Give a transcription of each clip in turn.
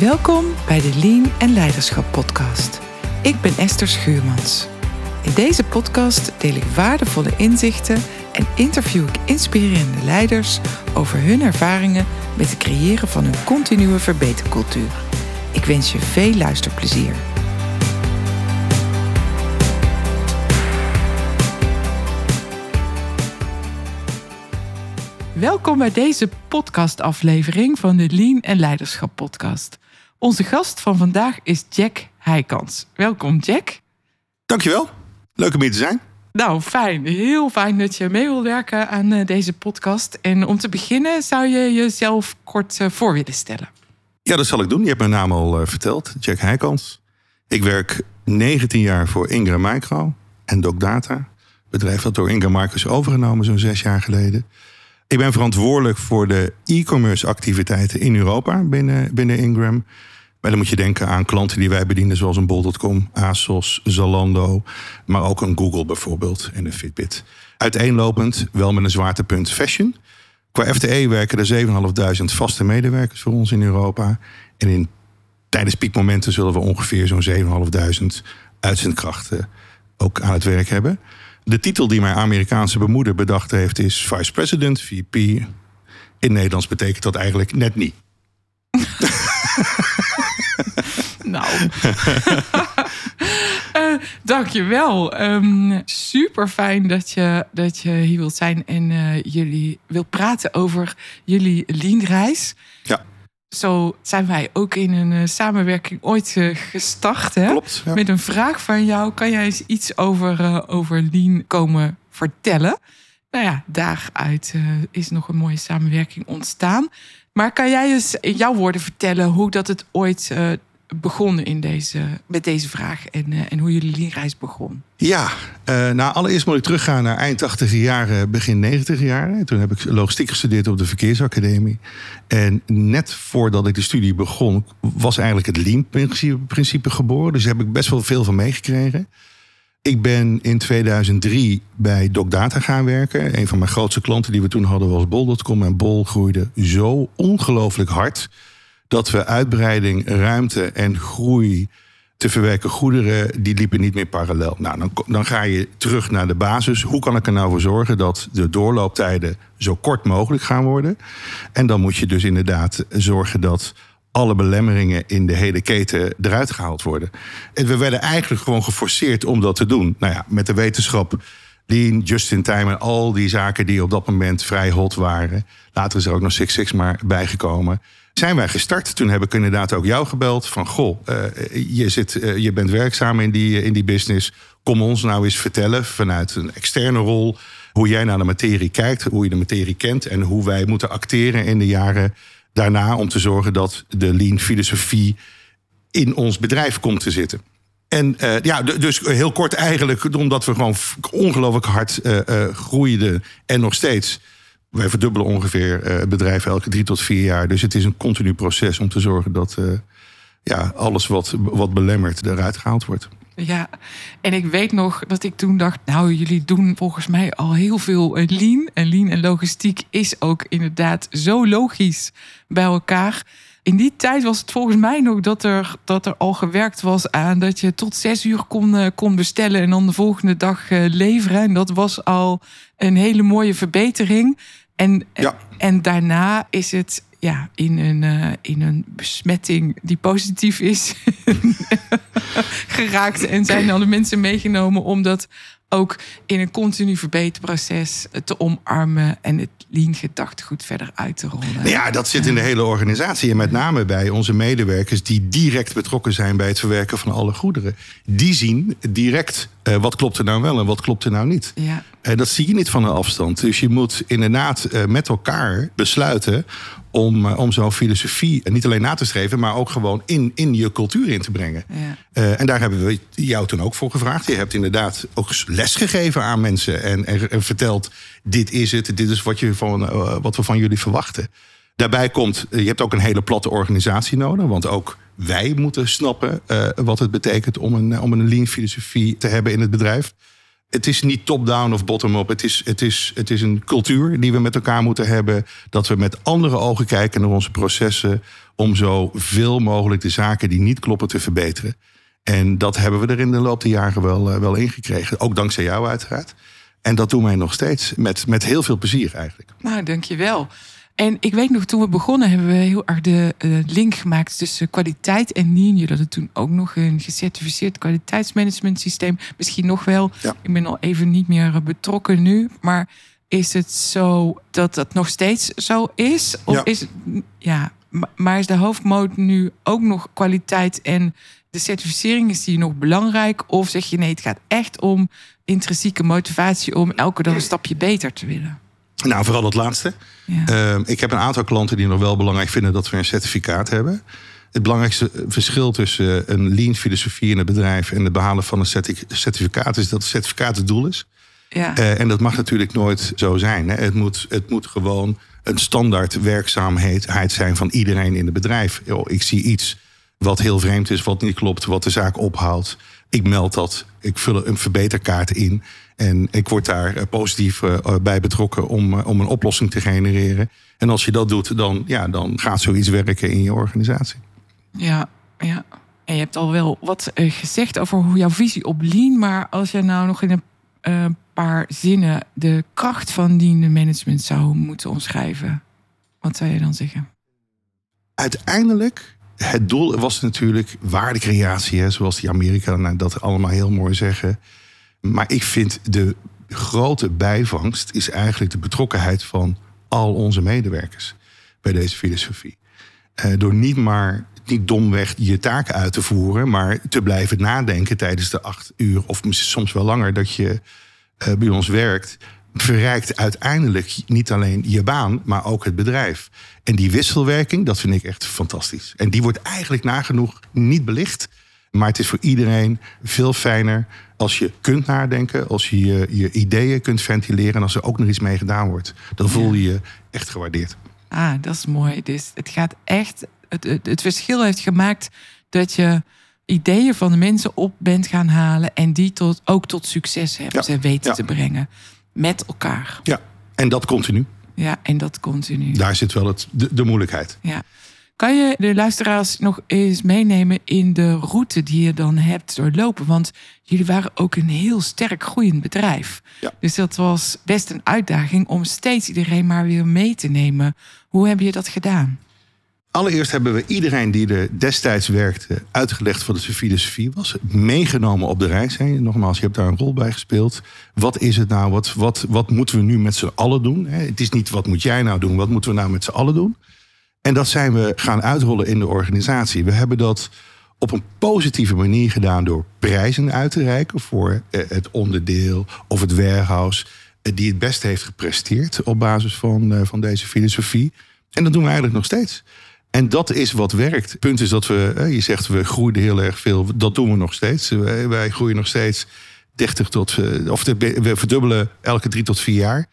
Welkom bij de Lean en Leiderschap podcast. Ik ben Esther Schuurmans. In deze podcast deel ik waardevolle inzichten en interview ik inspirerende leiders over hun ervaringen met het creëren van een continue verbetercultuur. Ik wens je veel luisterplezier. Welkom bij deze podcastaflevering van de Lean en Leiderschap podcast. Onze gast van vandaag is Jack Heikans. Welkom Jack. Dankjewel. Leuk om hier te zijn. Nou, fijn. Heel fijn dat je mee wil werken aan eh, deze podcast. En om te beginnen zou je jezelf kort eh, voor willen stellen. Ja, dat zal ik doen. Je hebt mijn naam al uh, verteld. Jack Heikans. Ik werk 19 jaar voor Ingram Micro en DocData. Bedrijf dat door Ingram Micro is overgenomen zo'n zes jaar geleden. Ik ben verantwoordelijk voor de e-commerce activiteiten in Europa binnen, binnen Ingram. Maar dan moet je denken aan klanten die wij bedienen, zoals een bol.com, ASOS, Zalando, maar ook een Google bijvoorbeeld en een Fitbit. Uiteenlopend wel met een zwaartepunt fashion. Qua FTE werken er 7.500 vaste medewerkers voor ons in Europa. En in, tijdens piekmomenten zullen we ongeveer zo'n 7.500 uitzendkrachten ook aan het werk hebben. De titel die mijn Amerikaanse bemoeder bedacht heeft is Vice President, VP. In Nederlands betekent dat eigenlijk net niet. nou. uh, dankjewel. Um, super fijn dat je, dat je hier wilt zijn en uh, jullie wilt praten over jullie leanreis. Ja. Zo zijn wij ook in een uh, samenwerking ooit gestart. Hè? Klopt. Ja. Met een vraag van jou. Kan jij eens iets over, over lean komen vertellen? Nou ja, daaruit is nog een mooie samenwerking ontstaan. Maar kan jij eens in jouw woorden vertellen hoe dat het ooit uh, begon in deze, met deze vraag en, uh, en hoe jullie leerreis begon? Ja, uh, nou allereerst moet ik teruggaan naar eind 80 jaren, begin 90 jaren. Toen heb ik logistiek gestudeerd op de Verkeersacademie. En net voordat ik de studie begon, was eigenlijk het Lean-principe geboren. Dus daar heb ik best wel veel van meegekregen. Ik ben in 2003 bij DocData gaan werken. Een van mijn grootste klanten die we toen hadden was Bol.com. En Bol groeide zo ongelooflijk hard dat we uitbreiding, ruimte en groei te verwerken goederen, die liepen niet meer parallel. Nou, dan, dan ga je terug naar de basis. Hoe kan ik er nou voor zorgen dat de doorlooptijden zo kort mogelijk gaan worden? En dan moet je dus inderdaad zorgen dat alle belemmeringen in de hele keten eruit gehaald worden. En we werden eigenlijk gewoon geforceerd om dat te doen. Nou ja, met de wetenschap, lean, just in time en al die zaken die op dat moment vrij hot waren. Later is er ook nog Six Six maar bijgekomen. Zijn wij gestart. Toen heb ik inderdaad ook jou gebeld. Van goh, uh, je, zit, uh, je bent werkzaam in die, in die business. Kom ons nou eens vertellen vanuit een externe rol. Hoe jij naar de materie kijkt, hoe je de materie kent. En hoe wij moeten acteren in de jaren daarna om te zorgen dat de lean filosofie in ons bedrijf komt te zitten. En ja, dus heel kort eigenlijk, omdat we gewoon ongelooflijk hard groeiden en nog steeds. Wij verdubbelen ongeveer het bedrijf elke drie tot vier jaar. Dus het is een continu proces om te zorgen dat ja, alles wat, wat belemmert eruit gehaald wordt. Ja, en ik weet nog dat ik toen dacht, nou, jullie doen volgens mij al heel veel lean. En lean en logistiek is ook inderdaad zo logisch bij elkaar. In die tijd was het volgens mij nog dat er, dat er al gewerkt was aan dat je tot zes uur kon, kon bestellen en dan de volgende dag leveren. En dat was al een hele mooie verbetering. En, ja. en daarna is het ja, in, een, uh, in een besmetting die positief is geraakt. En zijn alle mensen meegenomen om dat ook in een continu verbeterproces te omarmen en het lean gedachtegoed verder uit te rollen. Nou ja, dat zit in de hele organisatie en met name bij onze medewerkers die direct betrokken zijn bij het verwerken van alle goederen. Die zien direct uh, wat klopt er nou wel en wat klopt er nou niet. Ja. Uh, dat zie je niet van een afstand. Dus je moet inderdaad uh, met elkaar besluiten om, om zo'n filosofie niet alleen na te streven, maar ook gewoon in, in je cultuur in te brengen. Ja. Uh, en daar hebben we jou toen ook voor gevraagd. Je hebt inderdaad ook les gegeven aan mensen en, en, en verteld: dit is het, dit is wat, je van, uh, wat we van jullie verwachten. Daarbij komt, je hebt ook een hele platte organisatie nodig, want ook wij moeten snappen uh, wat het betekent om een, om een lean filosofie te hebben in het bedrijf. Het is niet top-down of bottom-up. Het is, het, is, het is een cultuur die we met elkaar moeten hebben. Dat we met andere ogen kijken naar onze processen. Om zo veel mogelijk de zaken die niet kloppen te verbeteren. En dat hebben we er in de loop der jaren wel, uh, wel ingekregen. Ook dankzij jou uiteraard. En dat doen wij nog steeds. Met, met heel veel plezier eigenlijk. Nou, dankjewel. En ik weet nog, toen we begonnen hebben we heel erg de uh, link gemaakt tussen kwaliteit en lean. Je hadden toen ook nog een gecertificeerd kwaliteitsmanagement systeem. Misschien nog wel. Ja. Ik ben al even niet meer betrokken nu. Maar is het zo dat dat nog steeds zo is? Of Ja. is het, ja, maar is de hoofdmoot nu ook nog kwaliteit en de certificering is die nog belangrijk? Of zeg je nee, het gaat echt om intrinsieke motivatie om elke dag een stapje beter te willen? Nou, vooral dat laatste. Ja. Ehm, ik heb een aantal klanten die nog wel belangrijk vinden dat we een certificaat hebben. Het belangrijkste verschil tussen een lean filosofie in het bedrijf en het behalen van een certi- certificaat is dat het certificaat het doel is. ja. Eh, en dat mag natuurlijk nooit zo zijn. Hè. Het, moet, het moet gewoon een standaard werkzaamheid zijn van iedereen in het bedrijf. Yo, ik zie iets wat heel vreemd is, wat niet klopt, wat de zaak ophoudt. Ik meld dat, ik vul een verbeterkaart in. En ik word daar eh, positief eh, bij betrokken om, eh, om een oplossing te genereren. En als je dat doet, dan, ja, dan gaat zoiets werken in je organisatie. Ja, ja. En je hebt al wel wat eh, gezegd over hoe jouw visie op lean. Maar als je nou nog in een eh, paar zinnen de kracht van lean management zou moeten omschrijven, wat zou je dan zeggen? uiteindelijk, het doel was natuurlijk waardecreatie, hè, zoals die Amerikanen dat allemaal heel mooi zeggen. Maar ik vind de grote bijvangst is eigenlijk de betrokkenheid van al onze medewerkers bij deze filosofie. Eh, door niet maar niet domweg je taken uit te voeren, maar te blijven nadenken tijdens de acht uur of soms wel langer dat je eh, bij ons werkt, verrijkt uiteindelijk niet alleen je baan, maar ook het bedrijf. En die wisselwerking, dat vind ik echt fantastisch. En die wordt eigenlijk nagenoeg niet belicht. Maar het is voor iedereen veel fijner als je kunt nadenken, als je je, je ideeën kunt ventileren en als er ook nog iets mee gedaan wordt. Dan voel je je echt gewaardeerd. Ah, dat is mooi. Dus het gaat echt. Het, het, het verschil heeft gemaakt dat je ideeën van de mensen op bent gaan halen en die tot, ook tot succes hebben Ja, weten ja. te brengen. Met elkaar. Ja, en dat continu. Ja, en dat continu. Daar zit wel het, de, de moeilijkheid. Ja. Kan je de luisteraars nog eens meenemen in de route die je dan hebt doorlopen? Want jullie waren ook een heel sterk groeiend bedrijf. Ja. Dus dat was best een uitdaging om steeds iedereen maar weer mee te nemen. Hoe heb je dat gedaan? Allereerst hebben we iedereen die er destijds werkte uitgelegd wat de filosofie was. Meegenomen op de reis heen. Nogmaals, je hebt daar een rol bij gespeeld. Wat is het nou? Wat, wat, wat moeten we nu met z'n allen doen? Het is niet wat moet jij nou doen? Wat moeten we nou met z'n allen doen? En dat zijn we gaan uitrollen in de organisatie. We hebben dat op een positieve manier gedaan door prijzen uit te reiken voor eh, het onderdeel of het warehouse eh, die het best heeft gepresteerd op basis van, eh, van deze filosofie. En dat doen we eigenlijk nog steeds. En dat is wat werkt. Het punt is dat we, je zegt we groeiden heel erg veel. Dat doen we nog steeds. Wij, groeien nog steeds 30 tot, eh, of we verdubbelen elke drie tot vier jaar.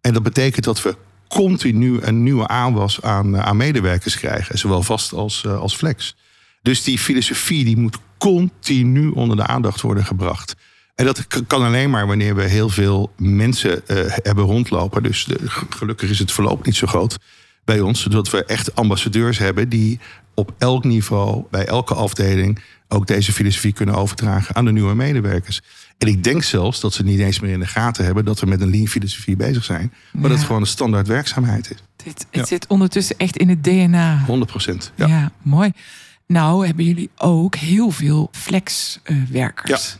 En dat betekent dat we continu een nieuwe aanwas aan, eh, aan medewerkers krijgen. Zowel vast als, eh, als flex. Dus die filosofie die moet continu onder de aandacht worden gebracht. En dat kan alleen maar wanneer we heel veel mensen hebben rondlopen. Dus gelukkig is het verloop niet zo groot bij ons. Zodat we echt ambassadeurs hebben die op elk niveau, bij elke afdeling, ook deze filosofie kunnen overdragen aan de nieuwe medewerkers. En ik denk zelfs dat ze niet eens meer in de gaten hebben dat we met een lean filosofie bezig zijn. Maar dat het gewoon een standaard werkzaamheid is. Dit, het Ja. zit ondertussen echt in het DNA. 100 procent. Ja. Ja. mooi. Nou hebben jullie ook heel veel flexwerkers.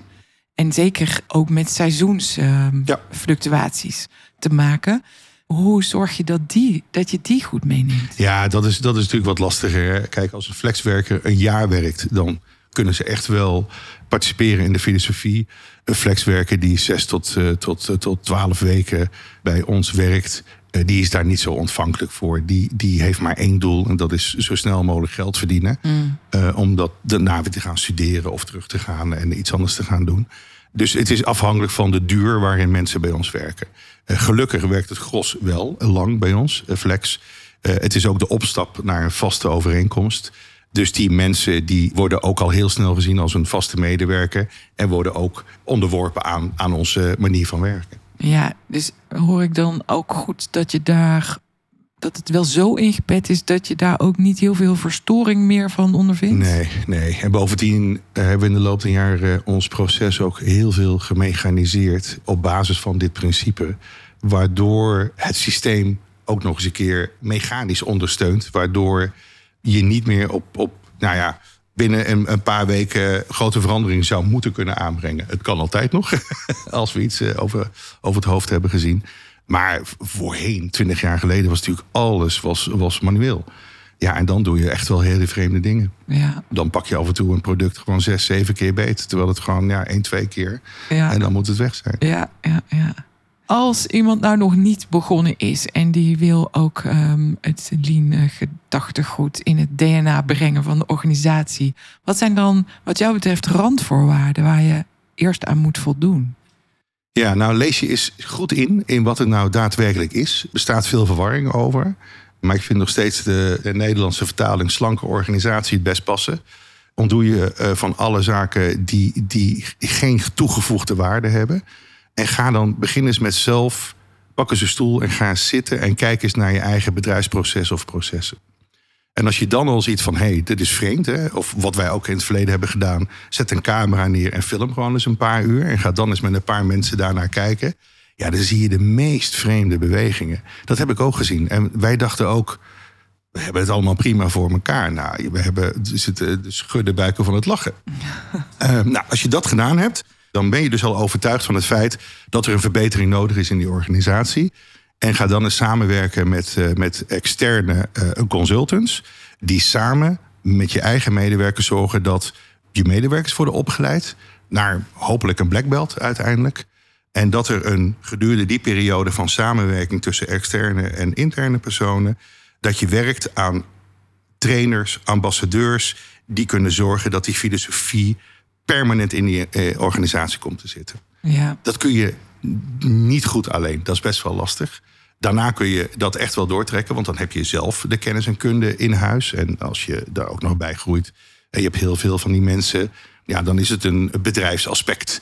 En zeker ook met seizoensfluctuaties te maken. Hoe zorg je dat, die, dat je die goed meeneemt? Ja, dat is, dat is natuurlijk wat lastiger. Hè? Kijk, als een flexwerker een jaar werkt, dan kunnen ze echt wel participeren in de filosofie. Een flexwerker die zes tot, eh, tot, eh, tot twaalf weken bij ons werkt, eh, die is daar niet zo ontvankelijk voor. Die, die heeft maar één doel en dat is zo snel mogelijk geld verdienen. Eh, om dat daarna weer te gaan studeren of terug te gaan en iets anders te gaan doen. Dus het is afhankelijk van de duur waarin mensen bij ons werken. Eh, gelukkig werkt het gros wel lang bij ons, eh, flex. Eh, het is ook de opstap naar een vaste overeenkomst. Dus die mensen die worden ook al heel snel gezien als een vaste medewerker. En worden ook onderworpen aan, aan onze manier van werken. Ja, dus hoor ik dan ook goed dat je daar dat het wel zo ingebed is dat je daar ook niet heel veel verstoring meer van ondervindt? Nee, nee. En bovendien eh, hebben we in de loop der jaren ons proces ook heel veel gemechaniseerd op basis van dit principe. Waardoor het systeem ook nog eens een keer mechanisch ondersteunt. Waardoor je niet meer op, op nou ja, binnen een, een, paar weken grote veranderingen zou moeten kunnen aanbrengen. Het kan altijd nog, als we iets eh, over, over het hoofd hebben gezien. Maar voorheen, twintig jaar geleden, was natuurlijk alles was, was manueel. Ja, en dan doe je echt wel hele vreemde dingen. Ja. Dan pak je af en toe een product gewoon zes, zeven keer beet. Terwijl het gewoon ja, één, twee keer. Ja. En dan moet het weg zijn. Ja, ja, ja. Als iemand nou nog niet begonnen is en die wil ook um, het lean gedachtegoed in het DNA brengen van de organisatie. Wat zijn dan, wat jou betreft, randvoorwaarden waar je eerst aan moet voldoen? Ja, nou lees je eens goed in, in wat het nou daadwerkelijk is. Er bestaat veel verwarring over. Maar ik vind nog steeds de, de Nederlandse vertaling slanke organisatie het best passen. Ontdoe je uh, van alle zaken die, die geen toegevoegde waarde hebben. En ga dan beginnen eens met zelf, pak eens een stoel en ga zitten en kijk eens naar je eigen bedrijfsproces of processen. En als je dan al ziet van, hé, hey, dit is vreemd, hè? of wat wij ook in het verleden hebben gedaan, zet een camera neer en film gewoon eens een paar uur en ga dan eens met een paar mensen daarnaar kijken. Ja, dan zie je de meest vreemde bewegingen. Dat heb ik ook gezien. En wij dachten ook, we hebben het allemaal prima voor elkaar. Nou, we hebben zitten de schudden buiken van het lachen. uh, nou, als je dat gedaan hebt, dan ben je dus al overtuigd van het feit dat er een verbetering nodig is in die organisatie. En ga dan eens samenwerken met, uh, met externe uh, consultants. Die samen met je eigen medewerkers zorgen dat je medewerkers worden opgeleid. Naar hopelijk een black belt uiteindelijk. En dat er een gedurende die periode van samenwerking tussen externe en interne personen. dat je werkt aan trainers, ambassadeurs. die kunnen zorgen dat die filosofie permanent in die eh, organisatie komt te zitten. Ja. Dat kun je niet goed alleen. Dat is best wel lastig. Daarna kun je dat echt wel doortrekken, want dan heb je zelf de kennis en kunde in huis. En als je daar ook nog bij groeit en je hebt heel veel van die mensen, ja, dan is het een bedrijfsaspect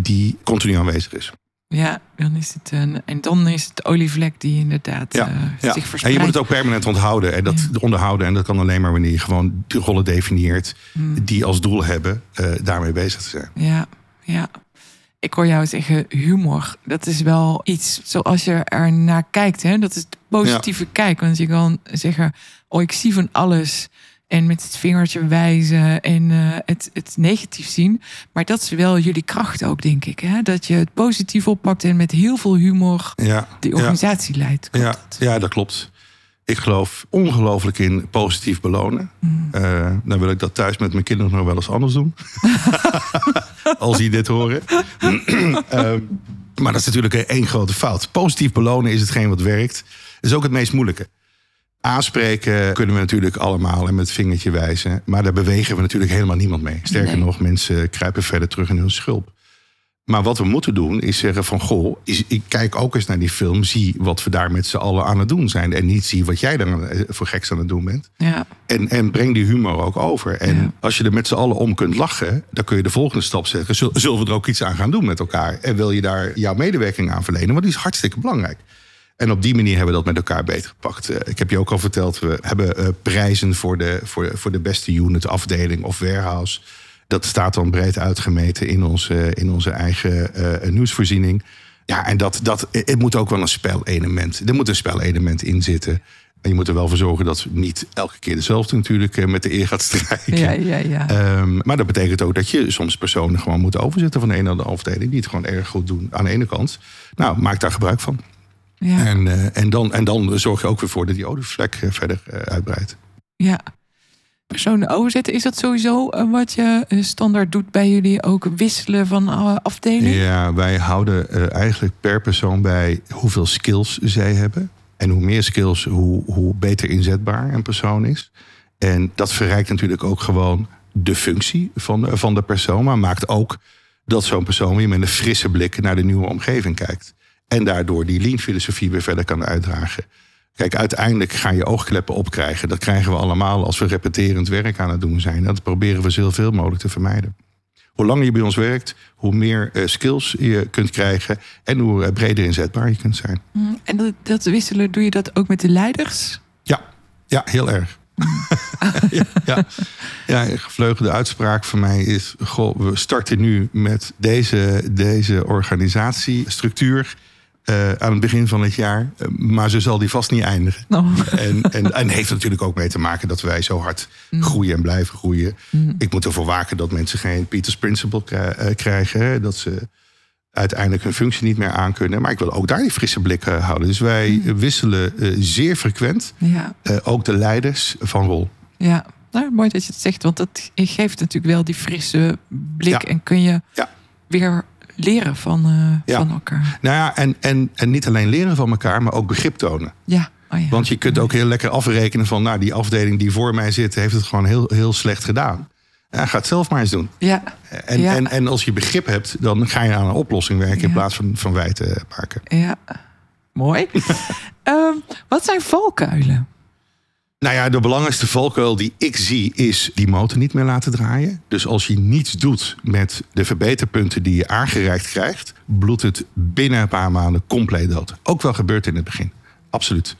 die continu aanwezig is. Ja, dan is het een, en dan is het olievlek die inderdaad ja, uh, ja. zich verspreidt. En je moet het ook permanent onthouden. En dat Ja. onderhouden. En dat kan alleen maar wanneer je gewoon de rollen definieert Hmm. die als doel hebben uh, daarmee bezig te zijn. Ja, ja. Ik hoor jou zeggen humor. Dat is wel iets zoals je er naar kijkt. Hè? Dat is de positieve kijk. Want je kan zeggen, oh ik zie van alles. En met het vingertje wijzen en uh, het, het negatief zien. Maar dat is wel jullie kracht ook, denk ik. Hè? Dat je het positief oppakt en met heel veel humor Ja, die organisatie ja, leidt. Ja, dat? ja, dat klopt. Ik geloof ongelooflijk in positief belonen. Mm. Uh, dan wil ik dat thuis met mijn kinderen nog wel eens anders doen. Als die dit horen. um, maar dat is natuurlijk één grote fout. Positief belonen is hetgeen wat werkt. Is ook het meest moeilijke. Aanspreken kunnen we natuurlijk allemaal en met het vingertje wijzen. Maar daar bewegen we natuurlijk helemaal niemand mee. Sterker Nee. nog, mensen kruipen verder terug in hun schulp. Maar wat we moeten doen is zeggen van... goh, is, ik kijk ook eens naar die film. Zie wat we daar met z'n allen aan het doen zijn. En niet zie wat jij dan voor geks aan het doen bent. Ja, En, en breng die humor ook over. En Ja. als je er met z'n allen om kunt lachen... dan kun je de volgende stap zeggen... zul- zullen we er ook iets aan gaan doen met elkaar? En wil je daar jouw medewerking aan verlenen? Want die is hartstikke belangrijk. En op die manier hebben we dat met elkaar beter gepakt. Eh, ik heb je ook al verteld, we hebben eh, prijzen voor de, voor, voor de beste unit, afdeling of warehouse. Dat staat dan breed uitgemeten in onze, in onze eigen eh, nieuwsvoorziening. Ja, en dat, dat, het moet ook wel een spelelement. Er moet een spelelement in zitten. En je moet er wel voor zorgen dat niet elke keer dezelfde natuurlijk eh, met de eer gaat strijken. ja, ja. ja. Ehm, maar dat betekent ook dat je soms personen gewoon moet overzetten van de ene naar de afdeling. Die het gewoon erg goed doen aan de ene kant. Nou, maak daar gebruik van. ja. En, uh, en, dan, en dan zorg je ook weer voor dat die olievlek verder uh, uitbreidt. Ja. Personen overzetten, is dat sowieso uh, wat je uh, standaard doet bij jullie? Ook wisselen van uh, afdeling? Ja, wij houden eigenlijk per persoon bij hoeveel skills zij hebben. En hoe meer skills, hoe, hoe beter inzetbaar een persoon is. En dat verrijkt natuurlijk ook gewoon de functie van van de persoon. Maar maakt ook dat zo'n persoon weer met een frisse blik naar de nieuwe omgeving kijkt. En daardoor die lean filosofie weer verder kan uitdragen. Kijk, uiteindelijk ga je oogkleppen opkrijgen. Dat krijgen we allemaal als we repeterend werk aan het doen zijn. Dat proberen we zoveel mogelijk te vermijden. Hoe langer je bij ons werkt, hoe meer uh, skills je kunt krijgen en hoe uh, breder inzetbaar je kunt zijn. Mm, en dat, dat, wisselen, doe je dat ook met de leiders? Ja, ja heel erg. ja, ja. ja, een gevleugelde uitspraak van mij is: goh, we starten nu met deze, deze organisatiestructuur. Uh, aan het begin van het jaar. Uh, maar zo zal die vast niet eindigen. Oh. En, en, en heeft natuurlijk ook mee te maken dat wij zo hard mm. groeien en blijven groeien. Mm. Ik moet ervoor waken dat mensen geen Peters Principle krijgen. Dat ze uiteindelijk hun functie niet meer aankunnen. Maar ik wil ook daar die frisse blik houden. Dus wij mm. wisselen zeer frequent ja. ook de leiders van rol. Ja, nou, mooi dat je het zegt. Want dat geeft natuurlijk wel die frisse blik. Ja. En kun je ja. weer leren van, uh, ja. van elkaar. Nou ja, en, en, en niet alleen leren van elkaar, maar ook begrip tonen. Ja. Oh ja. Want je kunt ook heel lekker afrekenen van, nou, die afdeling die voor mij zit, heeft het gewoon heel, heel slecht gedaan. Ja, ga het zelf maar eens doen. Ja. En, ja. en, en als je begrip hebt, dan ga je aan een oplossing werken Ja. in plaats van, van wijten maken. Ja. Mooi. Ehm, wat zijn valkuilen? Nou ja, de belangrijkste valkuil die ik zie is die motor niet meer laten draaien. Dus als je niets doet met de verbeterpunten die je aangereikt krijgt, bloedt het binnen een paar maanden compleet dood. Ook wel gebeurt in het begin. Absoluut.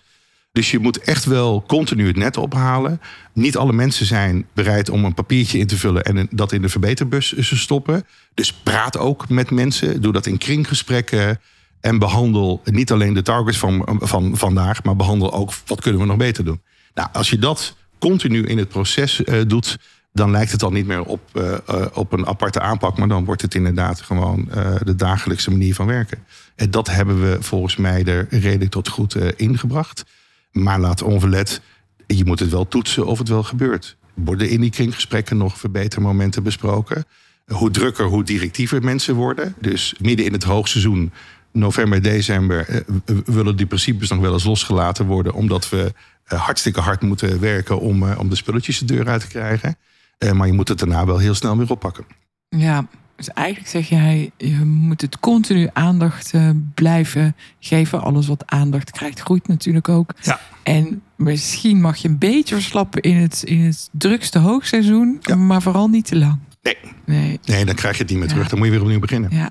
Dus je moet echt wel continu het net ophalen. Niet alle mensen zijn bereid om een papiertje in te vullen en dat in de verbeterbus te stoppen. Dus praat ook met mensen. Doe dat in kringgesprekken. En behandel niet alleen de targets van, van vandaag, maar behandel ook wat kunnen we nog beter doen. Nou, als je dat continu in het proces uh, doet, dan lijkt het al niet meer op, uh, uh, op een aparte aanpak, maar dan wordt het inderdaad gewoon de dagelijkse manier van werken. En dat hebben we volgens mij er redelijk tot goed ingebracht. Maar laat onverlet, je moet het wel toetsen of het wel gebeurt. Worden in die kringgesprekken nog verbetermomenten besproken? Hoe drukker, hoe directiever mensen worden. Dus midden in het hoogseizoen november, december willen die principes nog wel eens losgelaten worden, omdat we hartstikke hard moeten werken om, om de spulletjes de deur uit te krijgen. Maar je moet het daarna wel heel snel weer oppakken. Ja, dus eigenlijk zeg jij, je moet het continu aandacht blijven geven. Alles wat aandacht krijgt, groeit natuurlijk ook. Ja. En misschien mag je een beetje verslappen in het, in het drukste hoogseizoen, Ja. maar vooral niet te lang. Nee, Nee. nee dan krijg je het niet meer terug. Ja. Dan moet je weer opnieuw beginnen. Ja.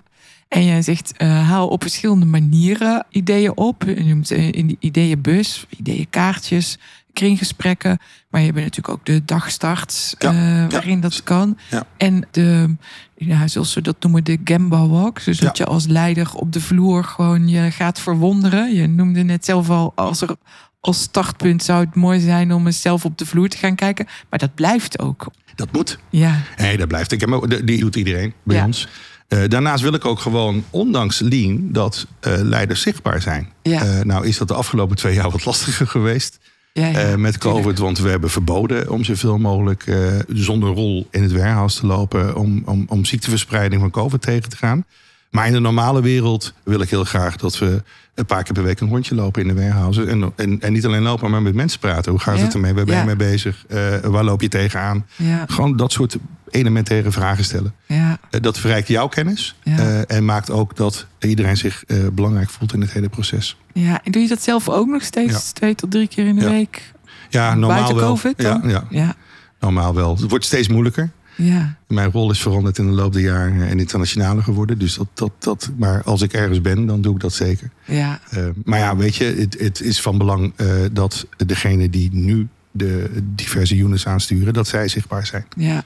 En jij zegt, eh, haal op verschillende manieren ideeën op. Je noemt in die ideeënbus, ideeënkaartjes, kringgesprekken. Maar je hebt natuurlijk ook de dagstarts Ja, eh, waarin dat kan. Ja. En de, ja, zoals we dat noemen, de Gamba Walk. Dus dat je als leider op de vloer gewoon je gaat verwonderen. Je noemde net zelf al, als er als startpunt zou het mooi zijn om eens zelf op de vloer te gaan kijken. Maar dat blijft ook. Dat moet. Ja, Nee, dat blijft. Ik heb, die doet iedereen bij Ja. ons. Eh, daarnaast wil ik ook gewoon, ondanks Lean, dat eh, leiders zichtbaar zijn. Ja. Eh, nou is dat de afgelopen twee jaar wat lastiger geweest ja, ja met tuurlijk. COVID. Want we hebben verboden om zoveel mogelijk zonder rol in het warehouse te lopen. Om, om, om ziekteverspreiding van COVID tegen te gaan. Maar in de normale wereld wil ik heel graag dat we een paar keer per week een rondje lopen in de warehouse. En, en, en niet alleen lopen, maar met mensen praten. Hoe gaat Ja. het ermee? Waar ben je Ja. mee bezig? Eh, waar loop je tegenaan? Ja, Gewoon dat soort elementaire vragen stellen. ja, Eh, Dat verrijkt jouw kennis. Eh, en maakt ook dat iedereen zich belangrijk voelt in het hele proces. ja. En doe je dat zelf ook nog steeds twee tot drie keer in de week? Ja, normaal Buiten wel. COVID Ja, normaal wel. Het wordt steeds moeilijker. Ja, Mijn rol is veranderd in de loop der jaren en internationaler geworden. Dus dat, dat, dat, maar als ik ergens ben, dan doe ik dat zeker. ja, Eh, maar ja, weet je, het, het is van belang eh, dat degene die nu de diverse units aansturen, dat zij zichtbaar zijn. ja.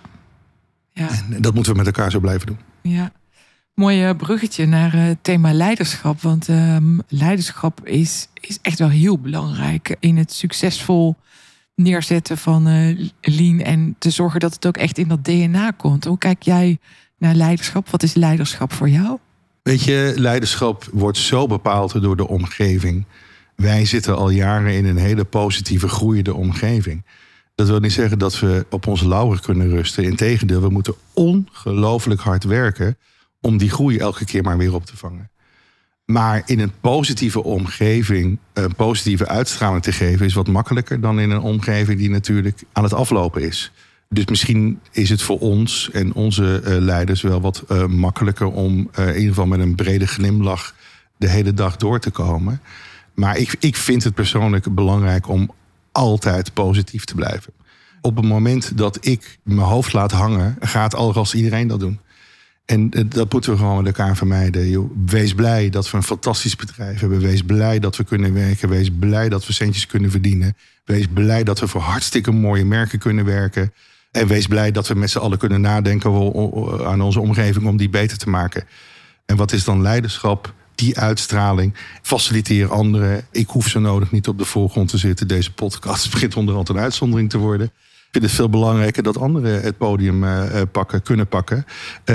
Ja, En dat moeten we met elkaar zo blijven doen. ja. Mooi eh, bruggetje naar eh, het thema leiderschap. Want ehm, leiderschap is, is echt wel heel belangrijk in het succesvol neerzetten van eh, lean. En te zorgen dat het ook echt in dat DNA komt. Hoe kijk jij naar leiderschap? Wat is leiderschap voor jou? Weet je, leiderschap wordt zo bepaald door de omgeving. Wij zitten al jaren in een hele positieve, groeiende omgeving. Dat wil niet zeggen dat we op onze lauren kunnen rusten. Integendeel, we moeten ongelooflijk hard werken om die groei elke keer maar weer op te vangen. Maar in een positieve omgeving een positieve uitstraling te geven is wat makkelijker dan in een omgeving die natuurlijk aan het aflopen is. Dus misschien is het voor ons en onze eh, leiders wel wat eh, makkelijker om eh, in ieder geval met een brede glimlach de hele dag door te komen. Maar ik, ik vind het persoonlijk belangrijk om altijd positief te blijven. Op het moment dat ik mijn hoofd laat hangen, gaat alvast iedereen dat doen. En eh, dat moeten we gewoon met elkaar vermijden. Joh. Wees blij dat we een fantastisch bedrijf hebben. Wees blij dat we kunnen werken. Wees blij dat we centjes kunnen verdienen. Wees blij dat we voor hartstikke mooie merken kunnen werken. En wees blij dat we met z'n allen kunnen nadenken aan onze omgeving om die beter te maken. En wat is dan leiderschap? Die uitstraling. Faciliteer anderen. Ik hoef zo nodig niet op de voorgrond te zitten. Deze podcast begint onderhand een uitzondering te worden vind het veel belangrijker dat anderen het podium uh, pakken, kunnen pakken.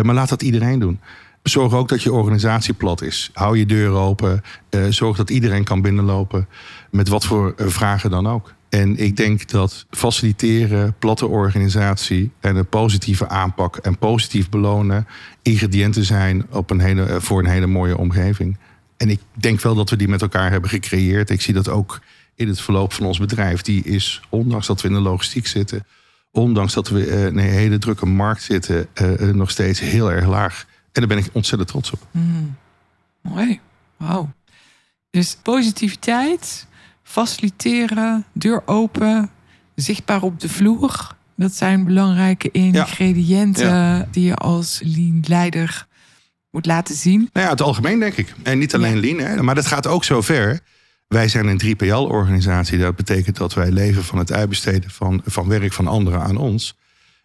Maar laat dat iedereen doen. Zorg ook dat je organisatie plat is. Hou je deuren open. zorg dat iedereen kan binnenlopen. Met wat voor vragen dan ook. En ik denk dat faciliteren, platte organisatie en een positieve aanpak en positief belonen ingrediënten zijn op een hele, voor een hele mooie omgeving. En ik denk wel dat we die met elkaar hebben gecreëerd. Ik zie dat ook in het verloop van ons bedrijf. Die is, ondanks dat we in de logistiek zitten, ondanks dat we in een hele drukke markt zitten, uh, nog steeds heel erg laag. En daar ben ik ontzettend trots op. Mm. Mooi. Wauw. Dus positiviteit, faciliteren, deur open, zichtbaar op de vloer. Dat zijn belangrijke ingrediënten die je als lean leider moet laten zien. Nou ja, het algemeen denk ik. En niet alleen lean, hè, maar dat gaat ook zo ver wij zijn een 3PL-organisatie. Dat betekent dat wij leven van het uitbesteden van, van werk van anderen aan ons.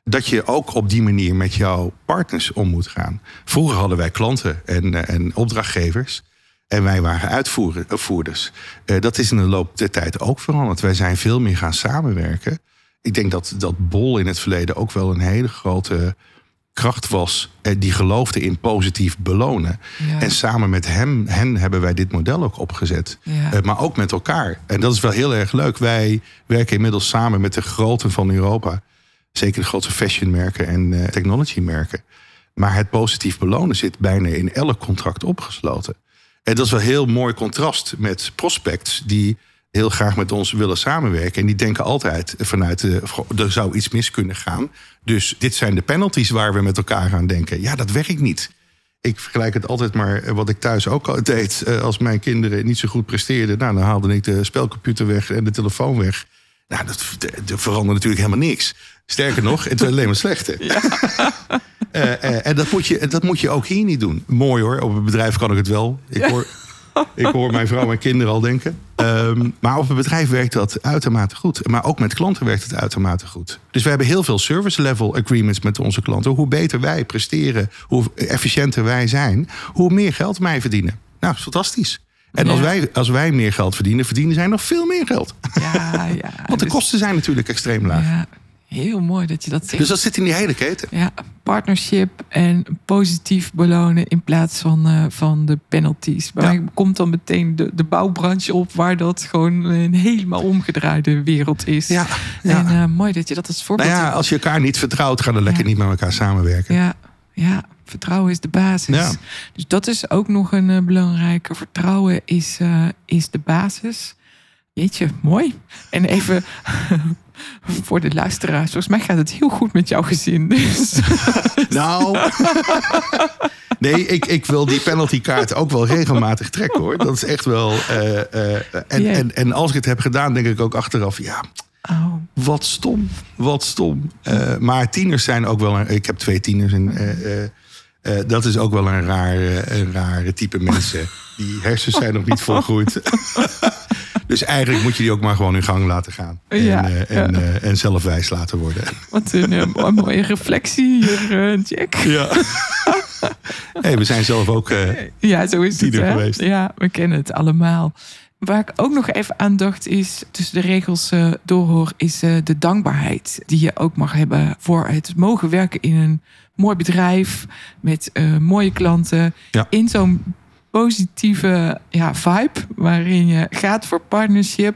Dat je ook op die manier met jouw partners om moet gaan. Vroeger hadden wij klanten en, eh, en opdrachtgevers. En wij waren uitvoerders. Uh, dat is in de loop der tijd ook veranderd. Wij zijn veel meer gaan samenwerken. Ik denk dat, dat Bol in het verleden ook wel een hele grote kracht was eh, die geloofde in positief belonen. En samen met hem, hen hebben wij dit model ook opgezet. Eh, maar ook met elkaar. En dat is wel heel erg leuk. Wij werken inmiddels samen met de groten van Europa. Zeker de grote fashionmerken en uh, technologymerken. Maar het positief belonen zit bijna in elk contract opgesloten. En dat is wel heel mooi contrast met prospects die heel graag met ons willen samenwerken. En die denken altijd vanuit, de, er zou iets mis kunnen gaan. Dus dit zijn de penalties waar we met elkaar aan denken. Ja, dat werkt niet. Ik vergelijk het altijd maar eh, wat ik thuis ook al deed. Eh, als mijn kinderen niet zo goed presteerden, nou, dan haalde ik de spelcomputer weg en de telefoon weg. Nou, dat, dat veranderde natuurlijk helemaal niks. Sterker nog, het werd alleen maar slechter. Ja. uh, en dat moet, je, dat moet je ook hier niet doen. Mooi hoor, op een bedrijf kan ik het wel. Ik hoor, ik hoor mijn vrouw en kinderen al denken. Um, maar op het bedrijf werkt dat uitermate goed. Maar ook met klanten werkt het uitermate goed. Dus we hebben heel veel service level agreements met onze klanten. Hoe beter wij presteren, hoe efficiënter wij zijn, hoe meer geld wij verdienen. Nou, dat is fantastisch. En als, wij, als wij meer geld verdienen, verdienen zij nog veel meer geld. Ja, ja. Want de dus- kosten zijn natuurlijk extreem laag. Ja, Heel mooi dat je dat zegt. Dus dat zit in die hele keten. Ja, partnership en positief belonen in plaats van, uh, van de penalties. Maar ja. komt dan meteen de, de bouwbranche op waar dat gewoon een helemaal omgedraaide wereld is. Ja, En uh, mooi dat je dat als voorbeeld nou ja, Als je elkaar niet vertrouwt, ga dan lekker niet met elkaar samenwerken. Ja, ja. Vertrouwen is de basis. Ja. Dus dat is ook nog een uh, belangrijke. Vertrouwen is, is de basis. Jeetje, mooi. En even voor de luisteraars. Volgens mij gaat het heel goed met jouw gezin. Dus. Nou, nee, ik, ik wil die penaltykaart ook wel regelmatig trekken hoor. Dat is echt wel. Uh, uh, en, en, en als ik het heb gedaan, denk ik ook achteraf, ja. Oh. Wat stom, wat stom. Uh, maar tieners zijn ook wel. Een, ik heb twee tieners en dat is ook wel een raar, een rare type mensen. Die hersens zijn nog niet volgroeid. Dus eigenlijk moet je die ook maar gewoon in gang laten gaan. En, ja, uh, en, uh, en zelf wijs laten worden. Wat een, een mooie reflectie hier, Jack. Ja. hey, we zijn zelf ook ja, zo is het, geweest. Ja, we kennen het allemaal. Waar ik ook nog even aan dacht is, tussen de regels uh, doorhoor, is uh, de dankbaarheid die je ook mag hebben voor het mogen werken in een mooi bedrijf met uh, mooie klanten. Ja. In zo'n positieve ja, vibe waarin je gaat voor partnership.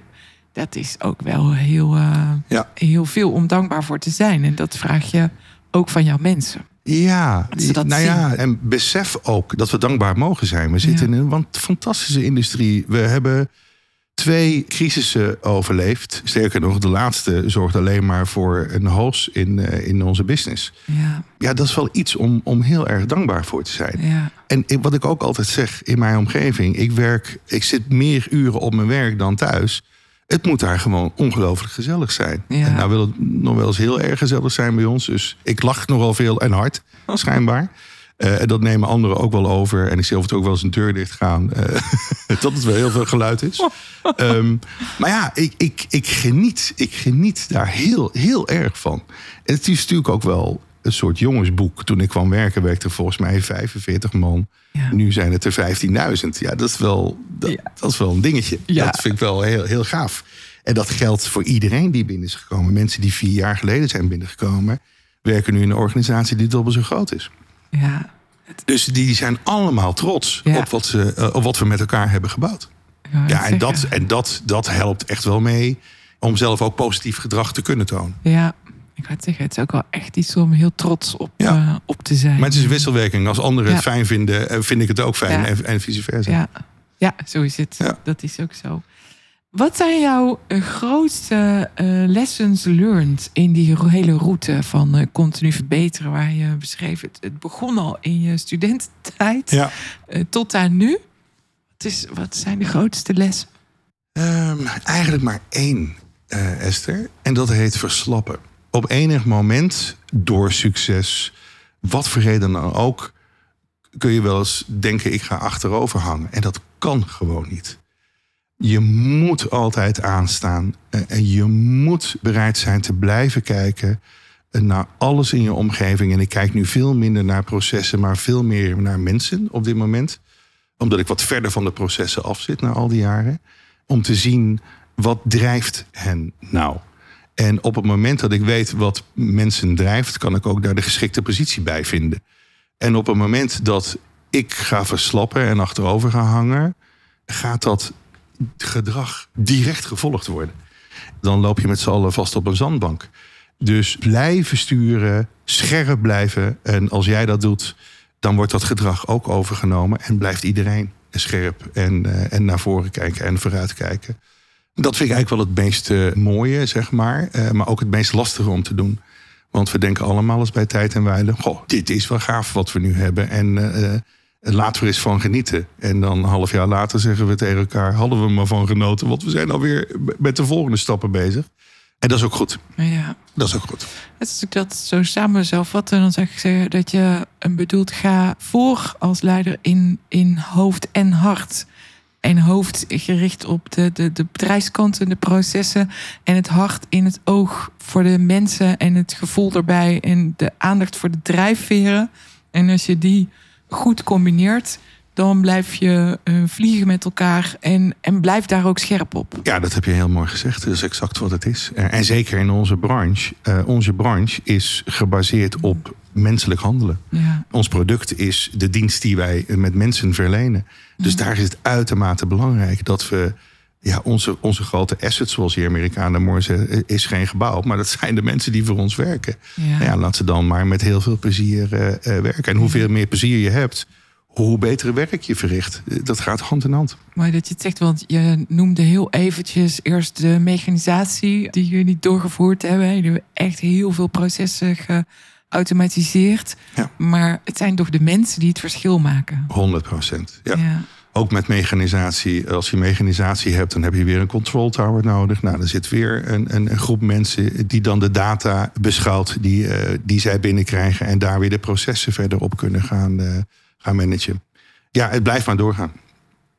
Dat is ook wel heel, uh, ja. heel veel om dankbaar voor te zijn. En dat vraag je ook van jouw mensen. Ja, nou ja, en besef ook dat we dankbaar mogen zijn. We zitten in een fantastische industrie. We hebben twee crisissen overleefd. Sterker nog, de laatste zorgt alleen maar voor een hoos in, eh, in onze business. Ja, Ja, dat is wel iets om, om heel erg dankbaar voor te zijn. ja, En wat ik ook altijd zeg in mijn omgeving, ik werk, ik zit meer uren op mijn werk dan thuis. Het moet daar gewoon ongelooflijk gezellig zijn. Ja. En nou wil het nog wel eens heel erg gezellig zijn bij ons. Dus ik lach nogal veel en hard, schijnbaar. Eh, en dat nemen anderen ook wel over. En ik zie of het ook wel eens een deur dicht gaan. eh, dat het wel heel veel geluid is. Ehm, maar ja, ik, ik, ik, geniet, ik geniet daar heel, heel erg van. En het is natuurlijk ook wel een soort jongensboek. Toen ik kwam werken, werkte er volgens mij 45 man. Ja. Nu zijn het er 15.000. Ja, dat is wel, dat, Ja. dat is wel een dingetje. Ja. Dat vind ik wel heel, heel gaaf. En dat geldt voor iedereen die binnen is gekomen. Mensen die vier jaar geleden zijn binnengekomen... werken nu in een organisatie die dubbel zo groot is. Ja. Dus die zijn allemaal trots Ja. op, wat ze, eh, op wat we met elkaar hebben gebouwd. Ja, net en, dat, en dat, dat helpt echt wel mee om zelf ook positief gedrag te kunnen tonen. Ja, ik het zeggen, het is ook wel echt iets om heel trots op, Ja. eh, op te zijn. Maar het is een wisselwerking. Als anderen het Ja. fijn vinden, eh, vind ik het ook fijn. Ja. En, en vice versa. Ja, ja zo is het. Ja. Dat is ook zo. Wat zijn jouw eh, grootste eh, lessons learned in die hele route van eh, continu verbeteren, waar je beschreef? Het, het begon al in je studententijd Ja. tot aan nu. Wat, is, wat zijn de grootste lessen? Ehm, eigenlijk maar één, Esther. En dat heet verslappen. Op enig moment, door succes, wat voor reden dan ook, kun je wel eens denken: ik ga achterover hangen. En dat kan gewoon niet. Je moet altijd aanstaan. eh, En je moet bereid zijn te blijven kijken eh, naar alles in je omgeving. En ik kijk nu veel minder naar processen, maar veel meer naar mensen op dit moment. Omdat ik wat verder van de processen af zit na al die jaren om te zien wat drijft hen nou. En op het moment dat ik weet wat mensen drijft, kan ik ook daar de geschikte positie bij vinden. En op het moment dat ik ga verslappen en achterover ga hangen, gaat dat gedrag direct gevolgd worden. Dan loop je met z'n allen vast op een zandbank. Dus blijven sturen, scherp blijven. En als jij dat doet, dan wordt dat gedrag ook overgenomen en blijft iedereen scherp en, eh, en naar voren kijken en vooruit kijken. Dat vind ik eigenlijk wel het meest eh, mooie, zeg maar. eh, maar ook het meest lastige om te doen. Want we denken allemaal eens bij tijd en wijle... goh, dit is wel gaaf wat we nu hebben. En laten we er eens van genieten. En dan een half jaar later zeggen we tegen elkaar... hadden we maar van genoten, want we zijn alweer met de volgende stappen bezig. En dat is ook goed. Ja, Dat is ook goed. als ik dat zo samen zou vatten, dan zou ik zeggen dat je een bedoelt ga voor als leider in, in hoofd en hart. En hoofd gericht op de, de, de bedrijfskanten, de processen. En het hart in het oog voor de mensen en het gevoel erbij. En de aandacht voor de drijfveren. En als je die goed combineert, dan blijf je eh, vliegen met elkaar. En, en blijf daar ook scherp op. Ja, dat heb je heel mooi gezegd. Dat is exact wat het is. Eh, En zeker in onze branche. Eh, onze branche is gebaseerd op menselijk handelen. Ja, Ons product is de dienst die wij met mensen verlenen. Dus daar is het uitermate belangrijk dat we ja, onze, onze grote assets, zoals die Amerikanen mooi zeggen, is geen gebouw, maar dat zijn de mensen die voor ons werken. ja. Nou ja, laat ze dan maar met heel veel plezier eh, eh, werken. En hoeveel meer plezier je hebt, hoe betere werk je verricht. Eh, Dat gaat hand in hand. Mooi dat je het zegt, want je noemde heel eventjes eerst de mechanisatie die jullie doorgevoerd hebben. Jullie hebben echt heel veel processen geautomatiseerd. Ja. Maar het zijn toch de mensen die het verschil maken. 100 procent. Ja. ja. Ook met mechanisatie. Als je mechanisatie hebt, dan heb je weer een control tower nodig. Nou, dan zit weer een, een, een groep mensen die dan de data beschouwt die, eh, die zij binnenkrijgen. En daar weer de processen verder op kunnen gaan, eh, gaan managen. Ja, het blijft maar doorgaan.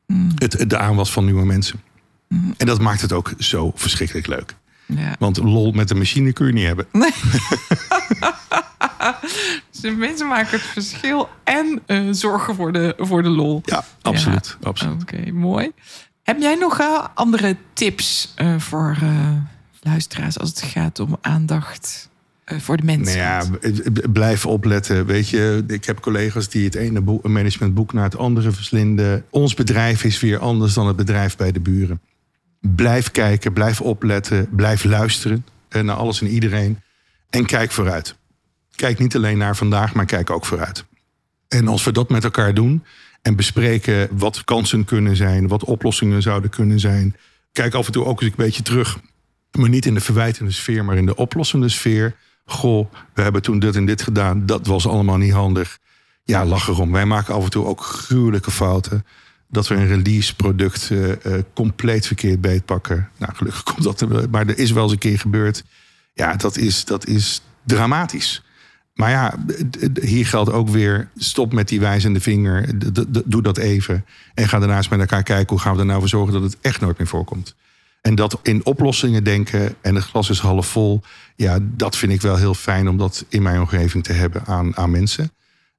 Mm, Het, de aanwas van nieuwe mensen. mm, En dat maakt het ook zo verschrikkelijk leuk. ja. Want lol met de machine kun je niet hebben. Dus de mensen maken het verschil en eh, zorgen voor de, voor de lol. Ja, absoluut. absoluut. Oké, mooi. Heb jij nog eh, andere tips eh, voor eh, luisteraars als het gaat om aandacht eh, voor de mensen? Nou ja, blijf opletten. Weet je, ik heb collega's die het ene boek, een managementboek naar het andere verslinden. Ons bedrijf is weer anders dan het bedrijf bij de buren. Blijf kijken, blijf opletten, blijf luisteren naar alles en iedereen. En kijk vooruit. Kijk niet alleen naar vandaag, maar kijk ook vooruit. En als we dat met elkaar doen en bespreken wat kansen kunnen zijn, wat oplossingen zouden kunnen zijn, kijk af en toe ook eens een beetje terug. Maar niet in de verwijtende sfeer, maar in de oplossende sfeer. Goh, we hebben toen dit en dit gedaan. Dat was allemaal niet handig. Ja, lach erom. Wij maken af en toe ook gruwelijke fouten. Dat we een release product uh, uh, compleet verkeerd beetpakken. Nou, gelukkig komt dat. Maar er is wel eens een keer gebeurd. Ja, dat is, dat is dramatisch. Maar ja, hier geldt ook weer: stop met die wijzende vinger. Doe dat even. En ga daarnaast met elkaar kijken hoe gaan we er nou voor zorgen dat het echt nooit meer voorkomt. En dat in oplossingen denken en het glas is half vol. Ja, dat vind ik wel heel fijn om dat in mijn omgeving te hebben aan, aan mensen.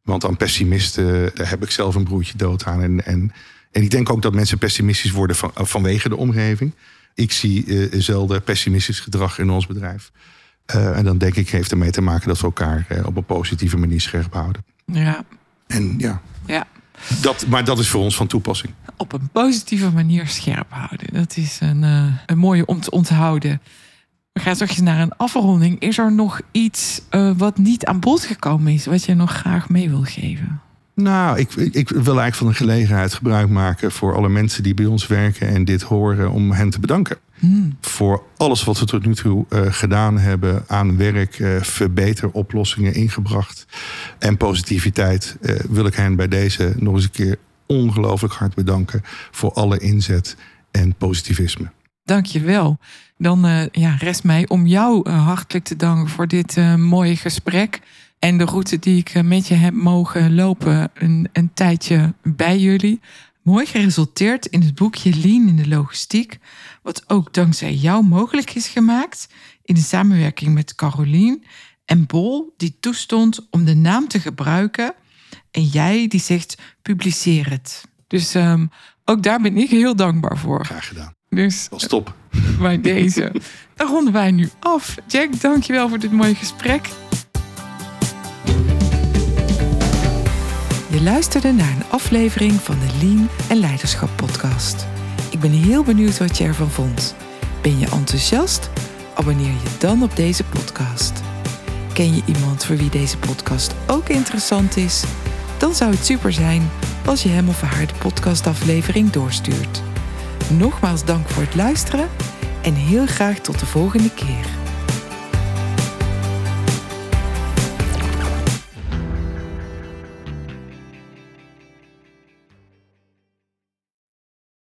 Want aan pessimisten, daar heb ik zelf een broertje dood aan. En, en, en ik denk ook dat mensen pessimistisch worden van, vanwege de omgeving. Ik zie uh, zelden pessimistisch gedrag in ons bedrijf. Uh, en dan denk ik, heeft ermee te maken dat we elkaar uh, op een positieve manier scherp houden. Ja. En ja. Ja. Dat, maar dat is voor ons van toepassing. Op een positieve manier scherp houden. Dat is een, uh, een mooie om te onthouden. We gaan straks naar een afronding. Is er nog iets wat niet aan bod gekomen is, wat je nog graag mee wil geven? Nou, ik, ik wil eigenlijk van de gelegenheid gebruik maken voor alle mensen die bij ons werken en dit horen, om hen te bedanken. Hmm. Voor alles wat we tot nu toe uh, gedaan hebben aan werk, uh, verbeteroplossingen ingebracht en positiviteit, uh, wil ik hen bij deze nog eens een keer ongelooflijk hard bedanken voor alle inzet en positivisme. Dank je wel. Dan ja, rest mij om jou hartelijk te danken voor dit mooie gesprek. En de route die ik met je heb mogen lopen een, een tijdje bij jullie. Mooi geresulteerd in het boekje Lean in de logistiek. Wat ook dankzij jou mogelijk is gemaakt. In de samenwerking met Carolien en Bol, die toestond om de naam te gebruiken. En jij die zegt publiceer het. Dus um, ook daar ben ik heel dankbaar voor. Graag gedaan. Dus Wel stop. Bij deze. Dan ronden wij nu af. Jack, dankjewel voor dit mooie gesprek. Je luisterde naar een aflevering van de Lean en Leiderschap podcast. Ik ben heel benieuwd wat je ervan vond. Ben je enthousiast? Abonneer je dan op deze podcast. Ken je iemand voor wie deze podcast ook interessant is? Dan zou het super zijn als je hem of haar de podcastaflevering doorstuurt. Nogmaals dank voor het luisteren en heel graag tot de volgende keer.